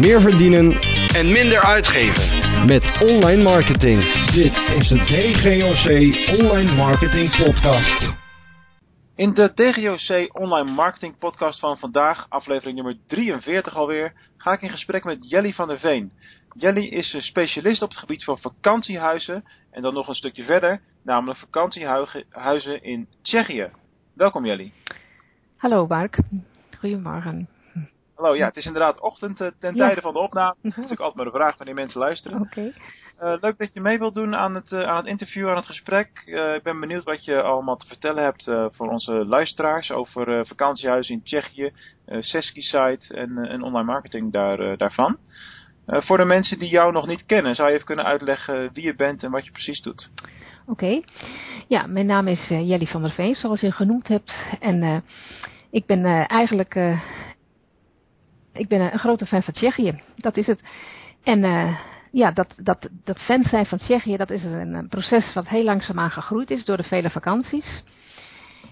meer verdienen en minder uitgeven. met online marketing. Dit is de DGOC Online Marketing Podcast. In de DGOC Online Marketing Podcast van vandaag, aflevering nummer 43 alweer, ga ik in gesprek met Jelly van der Veen. Jelly is een specialist op het gebied van vakantiehuizen en dan nog een stukje verder, namelijk vakantiehuizen in Tsjechië. Welkom Jelly. Hallo Mark, goedemorgen. Hallo, ja, het is inderdaad ochtend eh, ten Ja. tijde van de opname. Dat is natuurlijk altijd maar de vraag wanneer mensen luisteren. Oké. Eh, leuk dat je mee wilt doen aan het, eh, aan het interview, aan het gesprek. Ik ben benieuwd wat je allemaal te vertellen hebt voor onze luisteraars over eh, vakantiehuizen in Tsjechië, uh, Seski-site en, en online marketing daar, daarvan. Voor de mensen die jou nog niet kennen, zou je even kunnen uitleggen wie je bent en wat je precies doet. Oké. Ja, mijn naam is eh, Jelly van der Veen, zoals je genoemd hebt. En ik ben eigenlijk ik ben eh, een grote fan van Tsjechië. Dat is het. En eh, ja, dat, dat, dat fan zijn van Tsjechië, dat is een, een proces wat heel langzaamaan gegroeid is door de vele vakanties.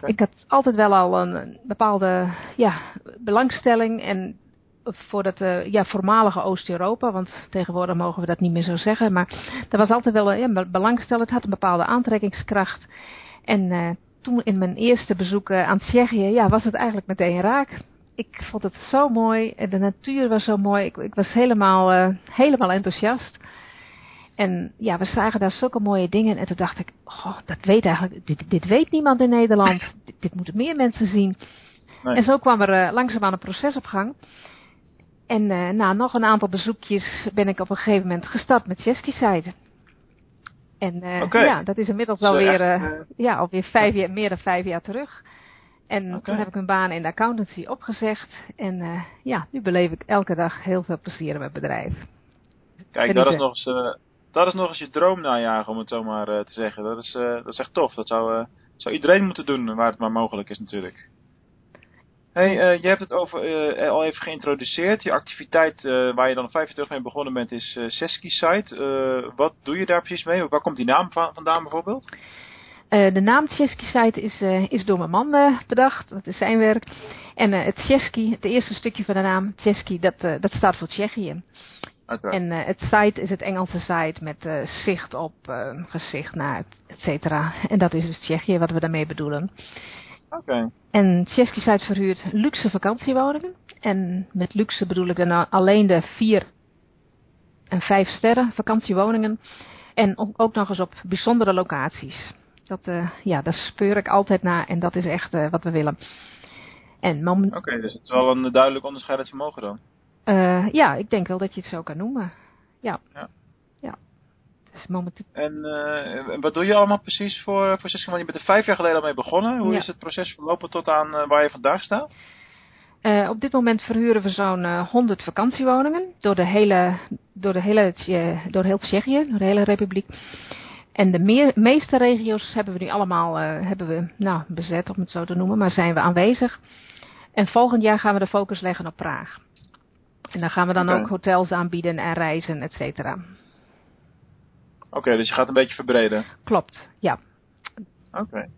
Ik had altijd wel al een, een bepaalde ja, belangstelling en voor dat eh, ja, voormalige Oost-Europa, want tegenwoordig mogen we dat niet meer zo zeggen, maar er was altijd wel een ja, belangstelling, het had een bepaalde aantrekkingskracht. En toen in mijn eerste bezoek aan Tsjechië, ja, was het eigenlijk meteen raak. Ik vond het zo mooi, de natuur was zo mooi, ik, ik was helemaal, eh, helemaal enthousiast. En ja, we zagen daar zulke mooie dingen. En toen dacht ik, goh, dat weet eigenlijk, dit, dit weet niemand in Nederland. Dit, dit moeten meer mensen zien. Nee. En zo kwam er eh, langzaamaan een proces op gang. En eh, na nog een aantal bezoekjes ben ik op een gegeven moment gestart met Chesky-site. En ja, dat is inmiddels alweer, ja, alweer vijf jaar, meer dan vijf jaar terug. En toen heb ik mijn baan in de accountancy opgezegd. En eh, ja, nu beleef ik elke dag heel veel plezier in mijn bedrijf. Kijk, dat is, nog eens, eh, dat is nog eens je droom najagen, om het zo maar eh, te zeggen. Dat is, dat is echt tof. Dat zou, zou iedereen moeten doen, waar het maar mogelijk is natuurlijk. Hey, je hebt het over, al even geïntroduceerd. Je activiteit waar je dan vijf jaar terug mee begonnen bent is Seski-site. Eh, wat doe je daar precies mee? Waar komt die naam van, vandaan bijvoorbeeld? Eh, de naam Chesky-site is, eh, is door mijn man eh, bedacht. Dat is zijn werk. En het Chesky, het eerste stukje van de naam Chesky, dat, dat staat voor Tsjechië. En het site is het Engelse site met zicht op, gezicht naar, et cetera. En dat is dus Tsjechië wat we daarmee bedoelen. Oké. En Chesky site verhuurt luxe vakantiewoningen. En met luxe bedoel ik dan alleen de vier en vijf sterren vakantiewoningen. En ook nog eens op bijzondere locaties. Dat, eh, ja, daar speur ik altijd naar en dat is echt eh, wat we willen. Oké, dus het is wel een duidelijk onderscheidend vermogen dan. eh, ja, ik denk wel dat je het zo kan noemen. Ja. Ja. Dus En wat doe je allemaal precies voor, voor Seski? Want je bent er vijf jaar geleden al mee begonnen. Hoe Ja. is het proces verlopen tot aan waar je vandaag staat? Op dit moment verhuren we zo'n eh 100 vakantiewoningen door de hele, door de hele, door heel Tsjechië, door de hele republiek. En de meer, meeste regio's hebben we nu allemaal eh, hebben we, nou, bezet, om het zo te noemen, maar zijn we aanwezig. En volgend jaar gaan we de focus leggen op Praag. En dan gaan we dan ook hotels aanbieden en reizen, et cetera. Oké, dus je gaat een beetje verbreden. Klopt, ja. Oké.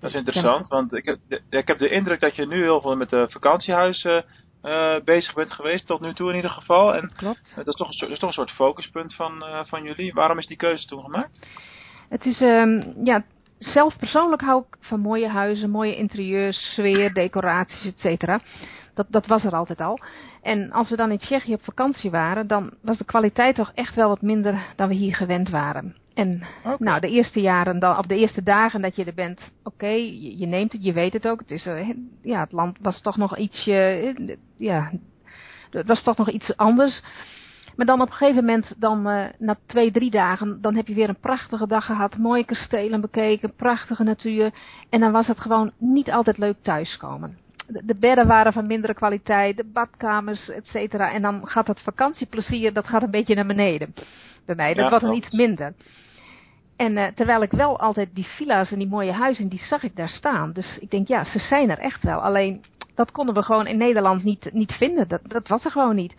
Dat is interessant, want ik heb, de- ik heb de indruk dat je nu heel veel met de vakantiehuizen eh, bezig bent geweest, tot nu toe in ieder geval. En Klopt. dat, is toch een, dat is toch een soort focuspunt van, eh, van jullie. Waarom is die keuze toen gemaakt? Het is, ehm, ja, zelf persoonlijk hou ik van mooie huizen, mooie interieurs, sfeer, decoraties, et cetera. Dat, dat was er altijd al. En als we dan in Tsjechië op vakantie waren, dan was de kwaliteit toch echt wel wat minder dan we hier gewend waren. En nou, de eerste jaren, dan, of de eerste dagen dat je er bent, oké, je, je neemt het, je weet het ook. Het, is, eh, ja, het land was toch nog ietsje, eh, ja, het was toch nog iets anders. Maar dan op een gegeven moment, dan, eh, na twee, drie dagen, dan heb je weer een prachtige dag gehad. Mooie kastelen bekeken, prachtige natuur. En dan was het gewoon niet altijd leuk thuiskomen. De, de bedden waren van mindere kwaliteit, de badkamers, et cetera. En dan gaat het vakantieplezier, dat gaat een beetje naar beneden. Bij mij, dat Ja, wordt dan iets minder. En eh, terwijl ik wel altijd die villa's en die mooie huizen, die zag ik daar staan. Dus ik denk, ja, ze zijn er echt wel. Alleen, dat konden we gewoon in Nederland niet, niet vinden. Dat, dat was er gewoon niet.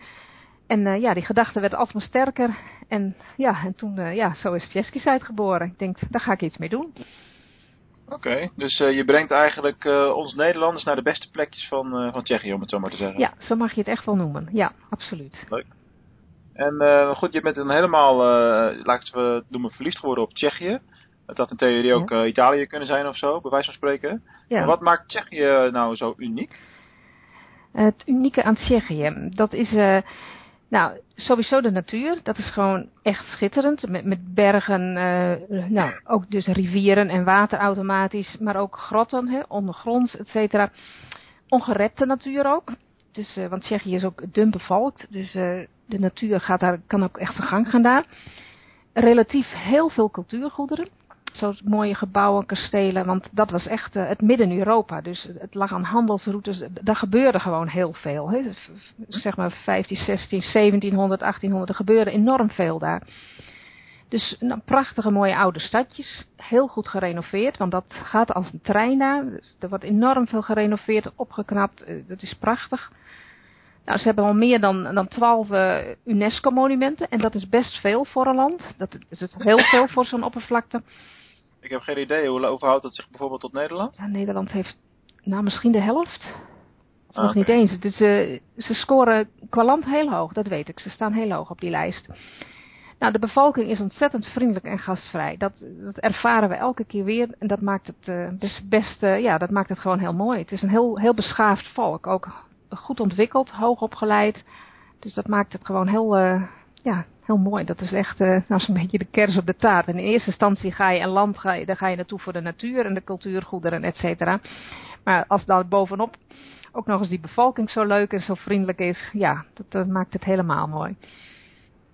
En eh, ja, die gedachte werd alsmaar sterker. En ja, en toen, eh, ja, zo is Chesky geboren. Ik denk, daar ga ik iets mee doen. Oké, dus eh, je brengt eigenlijk ons Nederlanders naar de beste plekjes van, van Tsjechië, om het zo maar te zeggen. Ja, zo mag je het echt wel noemen. Ja, absoluut. En uh, goed, je bent dan helemaal, laten we noemen, verliefd geworden op Tsjechië. Dat had in theorie ook uh, Italië kunnen zijn of zo, bij wijze van spreken. Ja. wat maakt Tsjechië nou zo uniek? Het unieke aan Tsjechië, dat is nou, sowieso de natuur. Dat is gewoon echt schitterend. Met, met bergen, uh, nou, ook dus rivieren en water automatisch. Maar ook grotten, hè, ondergronds, et cetera. Ongerepte natuur ook. Dus, uh, want Tsjechië is ook dun bevolkt. Dus uh, de natuur gaat daar, kan ook echt zijn gang gaan daar. Relatief heel veel cultuurgoederen zo'n mooie gebouwen, kastelen. Want dat was echt uh, het midden-Europa. Dus het lag aan handelsroutes. Daar gebeurde gewoon heel veel. Zeg maar 15, 16, 1700, 1800. Er gebeurde enorm veel daar. Dus nou, prachtige mooie oude stadjes. Heel goed gerenoveerd. Want dat gaat als een trein daar. Dus er wordt enorm veel gerenoveerd, opgeknapt. Uh, dat is prachtig. Nou, ze hebben al meer dan, dan 12 uh, UNESCO-monumenten. En dat is best veel voor een land. Dat is heel veel voor zo'n oppervlakte. Ik heb geen idee. Hoe overhoudt het zich bijvoorbeeld tot Nederland? Ja, Nederland heeft nou misschien de helft. Of ah, nog niet eens. Dus, uh, ze scoren qua land heel hoog, dat weet ik. Ze staan heel hoog op die lijst. Nou, de bevolking is ontzettend vriendelijk en gastvrij. Dat, dat ervaren we elke keer weer. En dat maakt het uh, best, best uh, ja, dat maakt het gewoon heel mooi. Het is een heel, heel beschaafd volk. Ook goed ontwikkeld, hoog opgeleid. Dus dat maakt het gewoon heel, ja, heel mooi. Dat is echt uh, nou, zo'n beetje de kers op de taart. in eerste instantie ga je een land, ga je, daar ga je naartoe voor de natuur en de cultuurgoederen, et cetera. Maar als dan bovenop ook nog eens die bevolking zo leuk en zo vriendelijk is, ja, dat, dat maakt het helemaal mooi.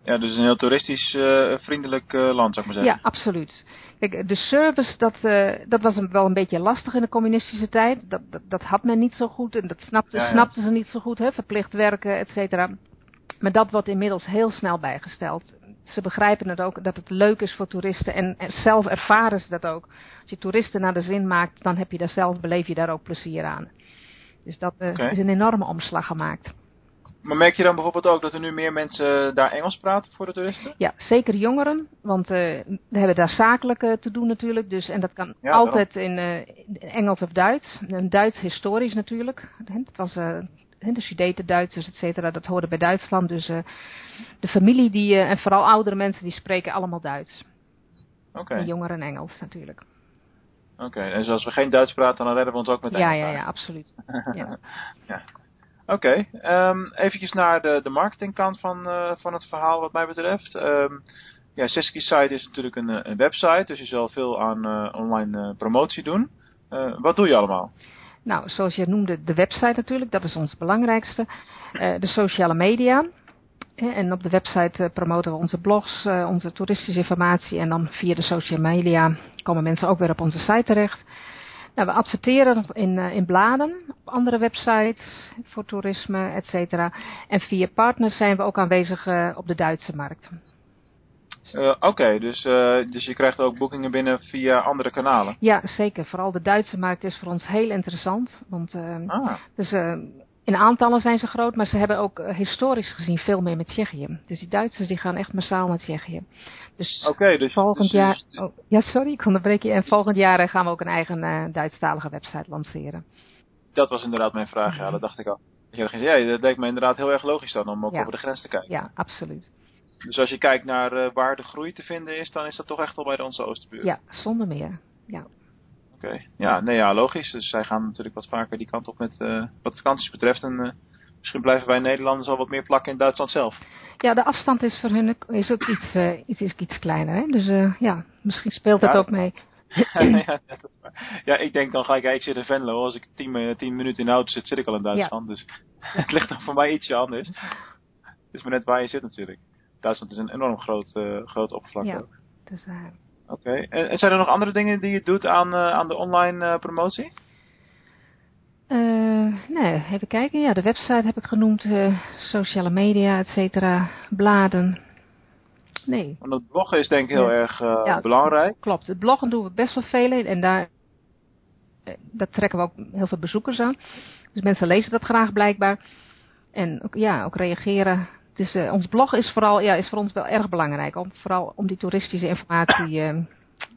Ja, dus een heel toeristisch uh, vriendelijk uh, land, zou ik maar zeggen. Ja, absoluut. Kijk, de service, dat, uh, dat was een, wel een beetje lastig in de communistische tijd. Dat, dat, dat had men niet zo goed en dat snapte, ja, ja. snapten ze niet zo goed, hè? verplicht werken, et cetera. Maar dat wordt inmiddels heel snel bijgesteld. Ze begrijpen het ook dat het leuk is voor toeristen en, zelf ervaren ze dat ook. Als je toeristen naar de zin maakt, dan heb je daar zelf, beleef je daar ook plezier aan. Dus dat uh, okay. is een enorme omslag gemaakt. Maar merk je dan bijvoorbeeld ook dat er nu meer mensen daar Engels praten voor de toeristen? Ja, zeker jongeren. Want uh, we hebben daar zakelijk uh, te doen natuurlijk. Dus, en dat kan ja, altijd in, uh, Engels of Duits. En Duits historisch natuurlijk. Het was de Sudeten, Duitsers, et cetera, dat hoorde bij Duitsland. Dus uh, de familie die, uh, en vooral oudere mensen, die spreken allemaal Duits. Oké. Okay. En jongeren Engels natuurlijk. Oké, okay. en als we geen Duits praten, dan redden we ons ook met Engels. Ja, ja, ja, absoluut. ja. ja. Oké, okay. um, eventjes naar de, de marketingkant van, uh, van het verhaal wat mij betreft. Um, ja, Seski site is natuurlijk een, een, website, dus je zal veel aan online promotie doen. wat doe je allemaal? Nou, zoals je noemde, de website natuurlijk, dat is ons belangrijkste. Uh, de sociale media. En op de website uh, promoten we onze blogs, onze toeristische informatie. En dan via de social media komen mensen ook weer op onze site terecht. Nou, we adverteren in, in bladen, op andere websites voor toerisme, et cetera. En via partners zijn we ook aanwezig op de Duitse markt. Uh, Oké, okay, dus, uh, dus je krijgt ook boekingen binnen via andere kanalen? Ja, zeker. Vooral de Duitse markt is voor ons heel interessant. Want uh, ah. dus, in aantallen zijn ze groot, maar ze hebben ook historisch gezien veel meer met Tsjechië. Dus die Duitsers die gaan echt massaal naar Tsjechië. Dus, okay, dus volgend dus, jaar... Oh, ja, sorry, ik onderbreek je. En volgend jaar gaan we ook een eigen Duitsstalige website lanceren. Dat was inderdaad mijn vraag, ja, dat dacht ik al. Ja, dat lijkt me inderdaad heel erg logisch dan om ook ja. over de grens te kijken. Ja, absoluut. Dus als je kijkt naar uh, waar de groei te vinden is, dan is dat toch echt wel bij onze Oosterburen? Ja, zonder meer. Ja. Oké, okay. ja, nee, ja, logisch. Dus zij gaan natuurlijk wat vaker die kant op met uh, wat vakanties betreft. En uh, misschien blijven wij Nederlanders al wat meer plakken in Duitsland zelf. Ja, de afstand is voor hun is ook iets, iets, is iets kleiner. Hè? Dus ja, misschien speelt dat ja, ook mee. ja, ja, ik denk dan ga ik, ja, ik zit in Venlo. Als ik tien, tien minuten in de auto zit, zit ik al in Duitsland. Ja. Dus het ligt dan voor mij ietsje anders. Het is maar net waar je zit natuurlijk. Duitsland is een enorm groot, uh, groot oppervlak ja, ook. dat is waar. Oké, okay. en, zijn er nog andere dingen die je doet aan, uh, aan de online uh, promotie? nee, even kijken. Ja, de website heb ik genoemd, sociale media, et cetera, bladen. Nee. Want het bloggen is denk ik heel ja. erg ja, belangrijk. Klopt, het bloggen doen we best wel veel in en daar, daar trekken we ook heel veel bezoekers aan. Dus mensen lezen dat graag blijkbaar. En ook, ja, ook reageren dus uh, ons blog is, vooral, ja, is voor ons wel erg belangrijk. Om, vooral om die toeristische informatie uh,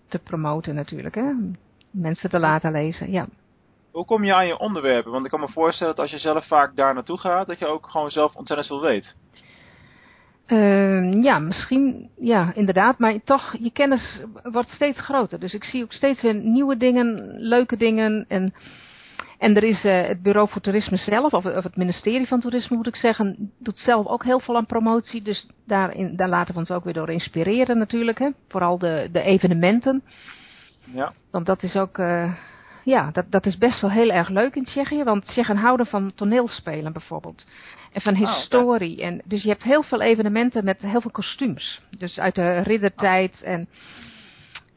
te promoten natuurlijk. Hè? Mensen te laten lezen, ja. Hoe kom je aan je onderwerpen? Want ik kan me voorstellen dat als je zelf vaak daar naartoe gaat, dat je ook gewoon zelf ontzettend veel weet. Uh, ja, misschien, ja, inderdaad. Maar toch, je kennis wordt steeds groter. Dus ik zie ook steeds weer nieuwe dingen, leuke dingen. En, en er is uh, het Bureau voor Toerisme zelf, of, of, het ministerie van Toerisme moet ik zeggen, doet zelf ook heel veel aan promotie. Dus daarin, daar laten we ons ook weer door inspireren natuurlijk. Hè? Vooral de, de evenementen. Ja. Want dat is ook, uh, ja, dat, dat is best wel heel erg leuk in Tsjechië. Want Tsjechen houden van toneelspelen bijvoorbeeld. En van historie. Oh, okay. en, dus je hebt heel veel evenementen met heel veel kostuums. Dus uit de riddertijd en,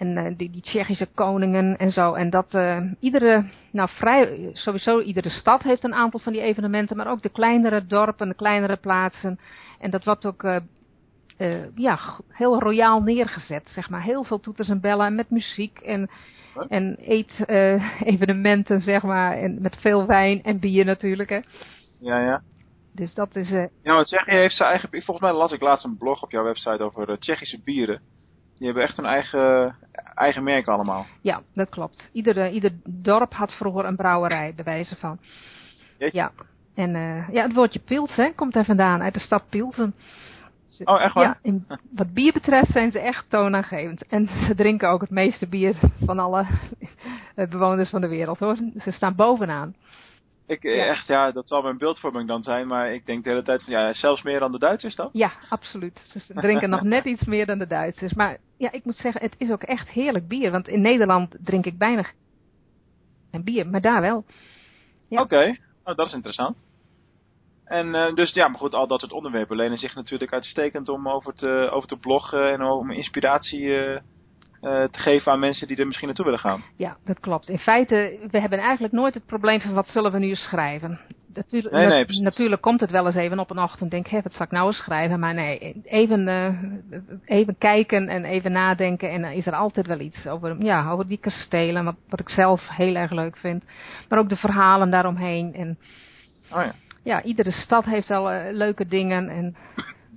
en uh, die, die Tsjechische koningen en zo. En dat uh, iedere, nou vrij, sowieso iedere stad heeft een aantal van die evenementen. Maar ook de kleinere dorpen, de kleinere plaatsen. En dat wordt ook... Uh, uh, ja, heel royaal neergezet, zeg maar. Heel veel toeters en bellen met muziek en, huh? en eet-evenementen, zeg maar. En met veel wijn en bier natuurlijk, hè. Ja, ja. Dus dat is... Ja, want Tsjechië heeft zijn eigen... Volgens mij las ik laatst een blog op jouw website over Tsjechische bieren. Die hebben echt hun eigen, eigen merk allemaal. Ja, dat klopt. Ieder, ieder dorp had vroeger een brouwerij, bij wijze van. Jeetje. Ja. En uh, ja, het woordje Pils, hè, komt daar vandaan, uit de stad Pilsen. Oh, echt waar? Ja, in, wat bier betreft zijn ze echt toonaangevend. En ze drinken ook het meeste bier van alle bewoners van de wereld, hoor. Ze staan bovenaan. Ik, ja. echt, ja, dat zal mijn beeldvorming dan zijn, maar ik denk de hele tijd van, ja, zelfs meer dan de Duitsers dan? Ja, absoluut. Ze drinken nog net iets meer dan de Duitsers. Maar ja, ik moet zeggen, het is ook echt heerlijk bier, want in Nederland drink ik bijna geen bier, maar daar wel. Ja. Oké, okay. oh, dat is interessant. En uh, dus ja, maar goed, al dat soort onderwerpen lenen zich natuurlijk uitstekend om over te, over te bloggen en om inspiratie uh, te geven aan mensen die er misschien naartoe willen gaan. Ja, dat klopt. In feite, we hebben eigenlijk nooit het probleem van wat zullen we nu schrijven. Natuurlijk, nee, nee, na, natuurlijk komt het wel eens even op een ochtend denk hé, wat zal ik nou eens schrijven? Maar nee, even, even kijken en even nadenken en dan is er altijd wel iets over, ja, over die kastelen, wat, wat ik zelf heel erg leuk vind. Maar ook de verhalen daaromheen en... Oh ja ja, iedere stad heeft wel uh, leuke dingen. En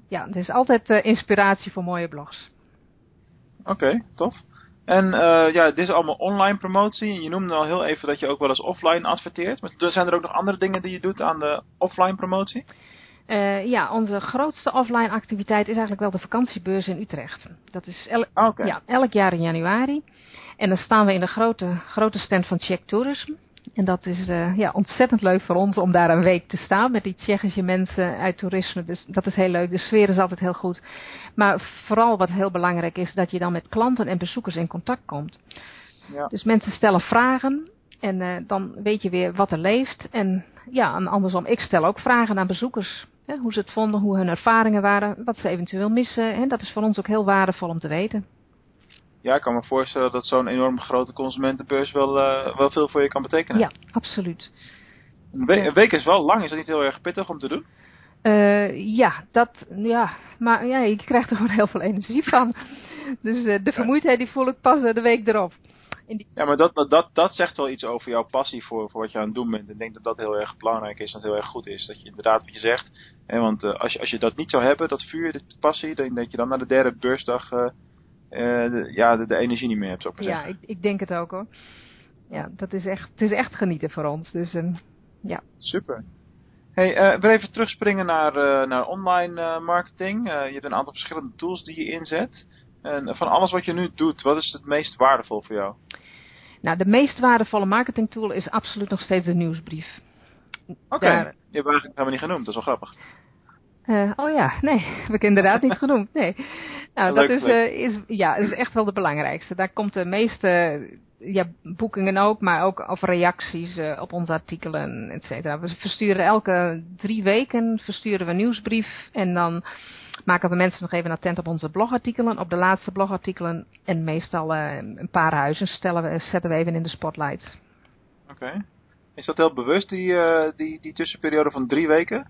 ja, er is altijd inspiratie voor mooie blogs. Oké, okay, tof. En uh, ja, dit is allemaal online promotie. Je noemde al heel even dat je ook wel eens offline adverteert. Maar zijn er ook nog andere dingen die je doet aan de offline promotie? Uh, ja, onze grootste offline activiteit is eigenlijk wel de vakantiebeurs in Utrecht. Dat is el okay. ja, elk jaar in januari. En dan staan we in de grote, grote stand van Czech Tourism. En dat is uh, ja, ontzettend leuk voor ons om daar een week te staan met die Tsjechische mensen uit toerisme. Dus dat is heel leuk. De sfeer is altijd heel goed. Maar vooral wat heel belangrijk is, dat je dan met klanten en bezoekers in contact komt. Ja. Dus mensen stellen vragen en uh, dan weet je weer wat er leeft. En ja, en andersom, ik stel ook vragen aan bezoekers. Hè, hoe ze het vonden, hoe hun ervaringen waren, wat ze eventueel missen. En dat is voor ons ook heel waardevol om te weten ja, ik kan me voorstellen dat zo'n enorm grote consumentenbeurs wel, uh, wel veel voor je kan betekenen. Ja, absoluut. Een, we een, week is wel lang, is dat niet heel erg pittig om te doen? Uh, ja, dat, ja, maar ja, je krijgt er gewoon heel veel energie van. Dus uh, de vermoeidheid die voel ik pas de week erop. Die... Ja, maar dat, dat, dat zegt wel iets over jouw passie voor, voor wat je aan het doen bent. Ik denk dat dat heel erg belangrijk is en dat heel erg goed is. Dat je inderdaad wat je zegt. Hè, want als, je, als je dat niet zou hebben, dat vuur, de passie, dan denk je dan naar de derde beursdag de, ja, de, de, energie niet meer hebt, zou ik maar ja, zeggen. ik, ik denk het ook hoor. Ja, dat is echt, het is echt genieten voor ons. Dus um, ja. Super. Hey, uh, we even terugspringen naar, uh, naar online uh, marketing. je hebt een aantal verschillende tools die je inzet. En van alles wat je nu doet, wat is het meest waardevol voor jou? Nou, de meest waardevolle marketingtool is absoluut nog steeds de nieuwsbrief. Oké, okay. Daar... je hebt eigenlijk helemaal niet genoemd, dat is wel grappig. Uh, oh ja, nee, heb ik inderdaad niet genoemd. Nee. Nou, Leuk, dat is, uh, is, ja, is echt wel de belangrijkste. Daar komt de meeste ja, boekingen ook, maar ook of reacties uh, op onze artikelen, et cetera. We versturen elke drie weken versturen we een nieuwsbrief en dan maken we mensen nog even attent op onze blogartikelen, op de laatste blogartikelen en meestal een paar huizen stellen we, zetten we even in de spotlight. Oké. Okay. Is dat heel bewust, die, die, die tussenperiode van drie weken?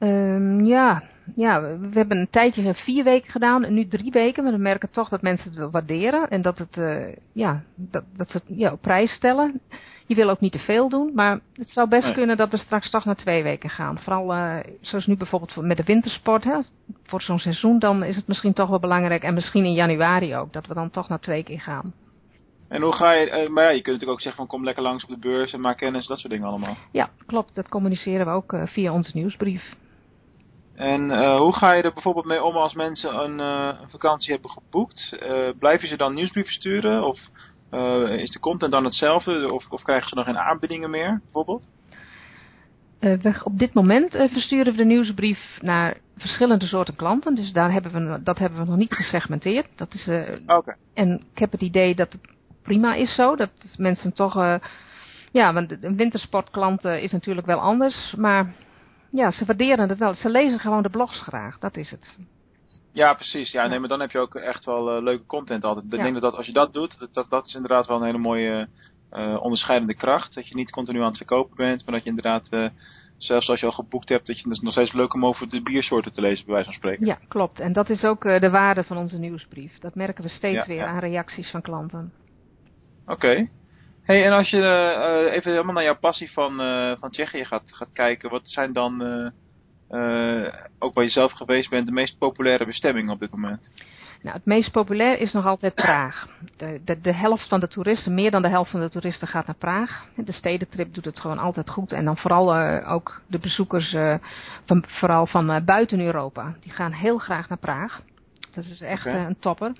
Um, ja, ja, we hebben een tijdje vier weken gedaan en nu drie weken. Maar we merken toch dat mensen het waarderen en dat, het, uh, ja, dat, dat ze het ja, op prijs stellen. Je wil ook niet te veel doen, maar het zou best nee. kunnen dat we straks toch naar twee weken gaan. Vooral uh, zoals nu bijvoorbeeld met de wintersport, hè, voor zo'n seizoen, dan is het misschien toch wel belangrijk. En misschien in januari ook, dat we dan toch naar twee keer gaan. En hoe ga je, uh, maar ja, je kunt natuurlijk ook zeggen van kom lekker langs op de beurs en maak kennis, dat soort dingen allemaal. Ja, klopt. Dat communiceren we ook via onze nieuwsbrief. En uh, hoe ga je er bijvoorbeeld mee om als mensen een, uh, een vakantie hebben geboekt? Uh, blijf je ze dan nieuwsbrieven sturen? Of is de content dan hetzelfde? Of, of krijgen ze nog geen aanbiedingen meer, bijvoorbeeld? We, op dit moment versturen we de nieuwsbrief naar verschillende soorten klanten. Dus daar hebben we, dat hebben we nog niet gesegmenteerd. Dat is, okay. En ik heb het idee dat het prima is zo. Dat mensen toch... ja, want een wintersportklant is natuurlijk wel anders. Maar ja, ze waarderen het wel. Ze lezen gewoon de blogs graag, dat is het. Ja, precies. Ja, nee, maar dan heb je ook echt wel uh, leuke content altijd. Ik denk dat als je dat doet, dat, dat, dat is inderdaad wel een hele mooie uh, onderscheidende kracht. Dat je niet continu aan het verkopen bent, maar dat je inderdaad, uh, zelfs als je al geboekt hebt, dat je het nog steeds leuk om over de biersoorten te lezen, bij wijze van spreken. Ja, klopt. En dat is ook de waarde van onze nieuwsbrief. Dat merken we steeds weer aan reacties van klanten. Oké. Okay. Hey, en als je uh, even helemaal naar jouw passie van, uh, van Tsjechië gaat, gaat kijken, wat zijn dan, uh, ook waar je zelf geweest bent, de meest populaire bestemmingen op dit moment? Nou, het meest populair is nog altijd Praag. De, de, de, helft van de toeristen, meer dan de helft van de toeristen gaat naar Praag. De stedentrip doet het gewoon altijd goed. En dan vooral ook de bezoekers, van, vooral van buiten Europa. Die gaan heel graag naar Praag. Dat is echt okay. een topper.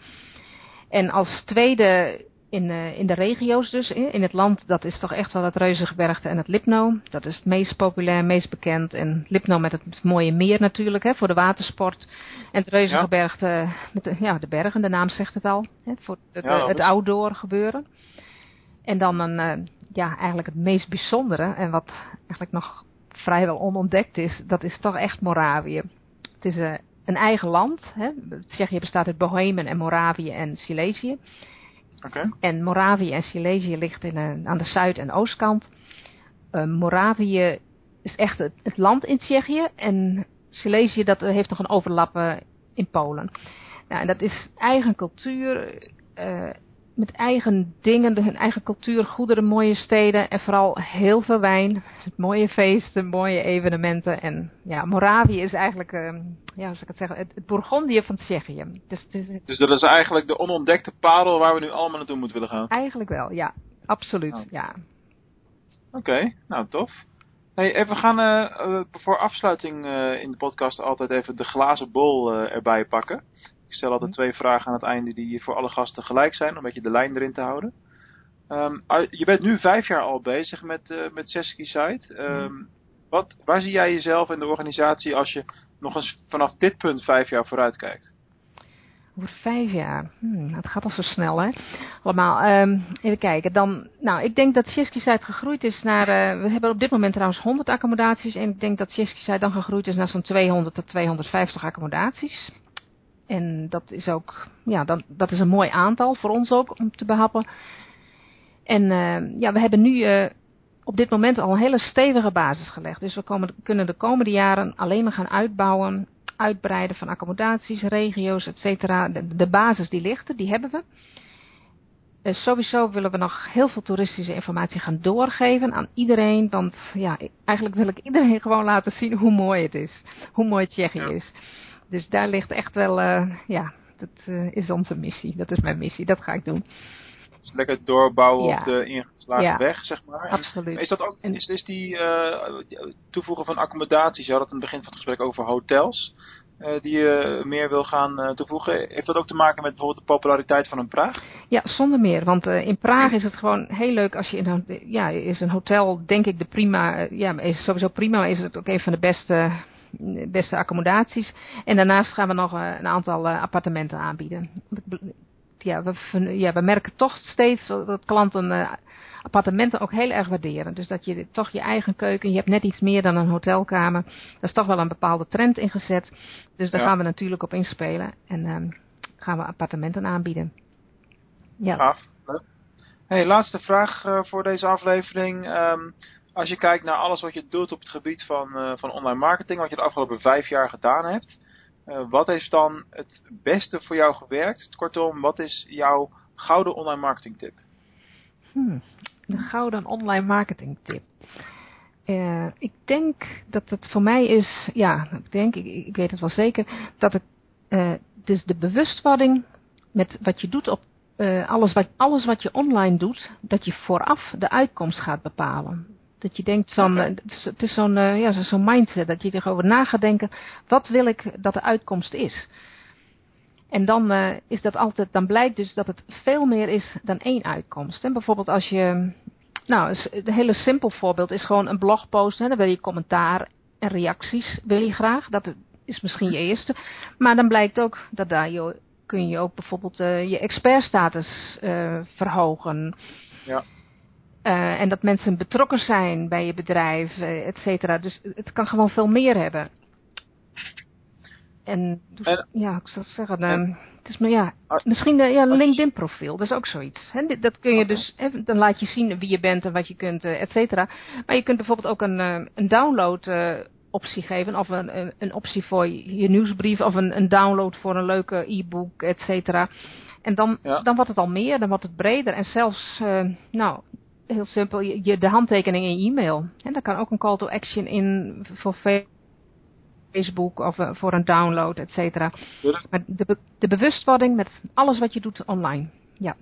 En als tweede in, uh, in de regio's dus, in het land, dat is toch echt wel het Reuzengebergte en het Lipno. Dat is het meest populair, meest bekend. En Lipno met het mooie meer natuurlijk, hè, voor de watersport. En het Reuzengebergte ja. met de, ja, de bergen, de naam zegt het al. Hè, voor het, ja, het outdoor gebeuren. En dan een, uh, ja, eigenlijk het meest bijzondere, en wat eigenlijk nog vrijwel onontdekt is, dat is toch echt Moravië. Het is uh, een eigen land. Hè. Tsjechië bestaat uit Bohemen en Moravië en Silesië. En Moravië en Silesië ligt in een, aan de zuid- en oostkant. Uh, Moravië is echt het, land in Tsjechië. En Silesië dat heeft nog een overlap in Polen. Nou, en dat is eigen cultuur. Uh, met eigen dingen, hun eigen cultuur, goederen, mooie steden en vooral heel veel wijn. Mooie feesten, mooie evenementen. En ja, Moravië is eigenlijk, uh, ja, hoe zou ik het zeggen, het, het Bourgondië van Tsjechië. Dus, dus, dus, dat is eigenlijk de onontdekte parel waar we nu allemaal naartoe moeten willen gaan? Eigenlijk wel, ja. Absoluut, oh. ja. Oké, okay, nou tof. Hey, even gaan uh, voor afsluiting uh, in de podcast altijd even de glazen bol erbij pakken. Ik stel altijd twee vragen aan het einde die voor alle gasten gelijk zijn, om een beetje de lijn erin te houden. Um, je bent nu vijf jaar al bezig met, uh, met Seski Site. Um, wat, waar zie jij jezelf in de organisatie als je nog eens vanaf dit punt vijf jaar vooruit kijkt? Over vijf jaar. Hmm, het gaat al zo snel, hè? Allemaal. Um, even kijken. Dan, nou, ik denk dat Chesky Site gegroeid is naar. Uh, we hebben op dit moment trouwens 100 accommodaties. En ik denk dat Chesky Site dan gegroeid is naar zo'n 200 tot 250 accommodaties. En dat is ook, ja, dat, dat is een mooi aantal voor ons ook om te behappen. En uh, ja, we hebben nu uh, op dit moment al een hele stevige basis gelegd. Dus we komen, kunnen de komende jaren alleen maar gaan uitbouwen, uitbreiden van accommodaties, regio's, et cetera. De, de, basis die ligt er, die hebben we. Uh, sowieso willen we nog heel veel toeristische informatie gaan doorgeven aan iedereen. Want ja, eigenlijk wil ik iedereen gewoon laten zien hoe mooi het is. Hoe mooi Tsjechië ja. is. Dus daar ligt echt wel, uh, ja, dat uh, is onze missie. Dat is mijn missie, dat ga ik doen. Dus lekker doorbouwen ja. op de ingeslagen ja. weg, zeg maar. En Absoluut. Is dat ook, is, is die uh, toevoegen van accommodaties, je had het in het begin van het gesprek over hotels, die je meer wil gaan toevoegen. Heeft dat ook te maken met bijvoorbeeld de populariteit van een Praag? Ja, zonder meer. Want in Praag is het gewoon heel leuk als je in een, ja, is een hotel, denk ik, de prima, ja, is sowieso prima, maar is het ook een van de beste beste accommodaties. En daarnaast gaan we nog een aantal appartementen aanbieden. Ja we, ja, we merken toch steeds dat klanten appartementen ook heel erg waarderen. Dus dat je toch je eigen keuken, je hebt net iets meer dan een hotelkamer. Daar is toch wel een bepaalde trend in gezet. Dus daar ja. gaan we natuurlijk op inspelen. En um, gaan we appartementen aanbieden. Ja. Gaaf. Hey, laatste vraag uh, voor deze aflevering. Um, als je kijkt naar alles wat je doet op het gebied van, uh, van online marketing, wat je de afgelopen vijf jaar gedaan hebt, uh, wat heeft dan het beste voor jou gewerkt? Kortom, wat is jouw gouden online marketing tip? Hmm, de gouden online marketing tip. Uh, ik denk dat het voor mij is, ja, ik denk, ik, weet het wel zeker, dat het, dus de bewustwording met wat je doet op alles, wat, alles wat je online doet, dat je vooraf de uitkomst gaat bepalen Dat je denkt van, eh, het is, het is zo'n eh, ja, zo- zo'n mindset, dat je erover na gaat denken, wat wil ik dat de uitkomst is? En dan eh, is dat altijd, dan blijkt dus dat het veel meer is dan één uitkomst. En bijvoorbeeld als je, nou, een hele simpel voorbeeld is gewoon een blogpost. Hè, dan wil je commentaar en reacties, wil je graag. Dat is misschien je eerste. Maar dan blijkt ook dat daar je, kun je ook bijvoorbeeld je expertstatus verhogen. Ja. Eh, en dat mensen betrokken zijn bij je bedrijf, eh, et cetera. Dus het kan gewoon veel meer hebben. En, dus- En- ja, ik zou zeggen, eh, en- het is maar ja, misschien eh, ja, een LinkedIn profiel, dat is ook zoiets. Hè? Dat kun je dus, hè, dan laat je zien wie je bent en wat je kunt, et cetera. Maar je kunt bijvoorbeeld ook een, een download eh, optie geven, of een, een, een optie voor je nieuwsbrief, of een, een download voor een leuke e-book, et cetera. En dan, Ja. dan wordt het al meer, dan wordt het breder. En zelfs, nou, heel simpel, je, je- de handtekening in je e-mail. En daar kan ook een call to action in voor Facebook of eh, voor een download, et cetera. Maar de, be- de bewustwording met alles wat je doet online. Ja.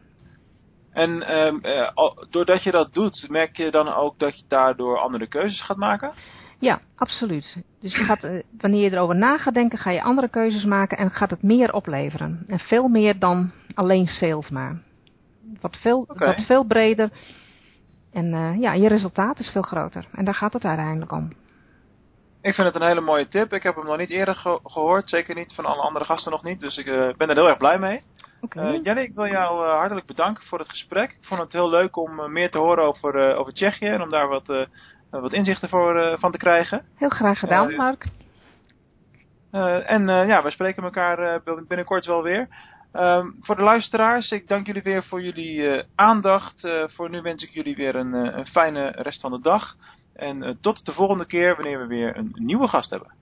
En ehm, eh, doordat je dat doet, merk je dan ook dat je daardoor andere keuzes gaat maken? Ja, absoluut. Dus je gaat, eh, wanneer je erover na gaat denken, ga je andere keuzes maken en gaat het meer opleveren. En veel meer dan alleen sales maar. Wordt veel, wordt veel breder. En eh, ja, je resultaat is veel groter. En daar gaat het uiteindelijk om. Ik vind het een hele mooie tip. Ik heb hem nog niet eerder ge- gehoord. Zeker niet van alle andere gasten nog niet. Dus ik eh, ben er heel erg blij mee. Oké. Eh Jenny, ik wil jou hartelijk bedanken voor het gesprek. Ik vond het heel leuk om meer te horen over, over Tsjechië. En om daar wat, wat inzichten voor, van te krijgen. Heel graag gedaan, Mark. En ja, we spreken elkaar binnenkort wel weer. Ehm, voor de luisteraars, ik dank jullie weer voor jullie eh, aandacht. Eh, voor nu wens ik jullie weer een, eh, een fijne rest van de dag. En tot de volgende keer wanneer we weer een nieuwe gast hebben.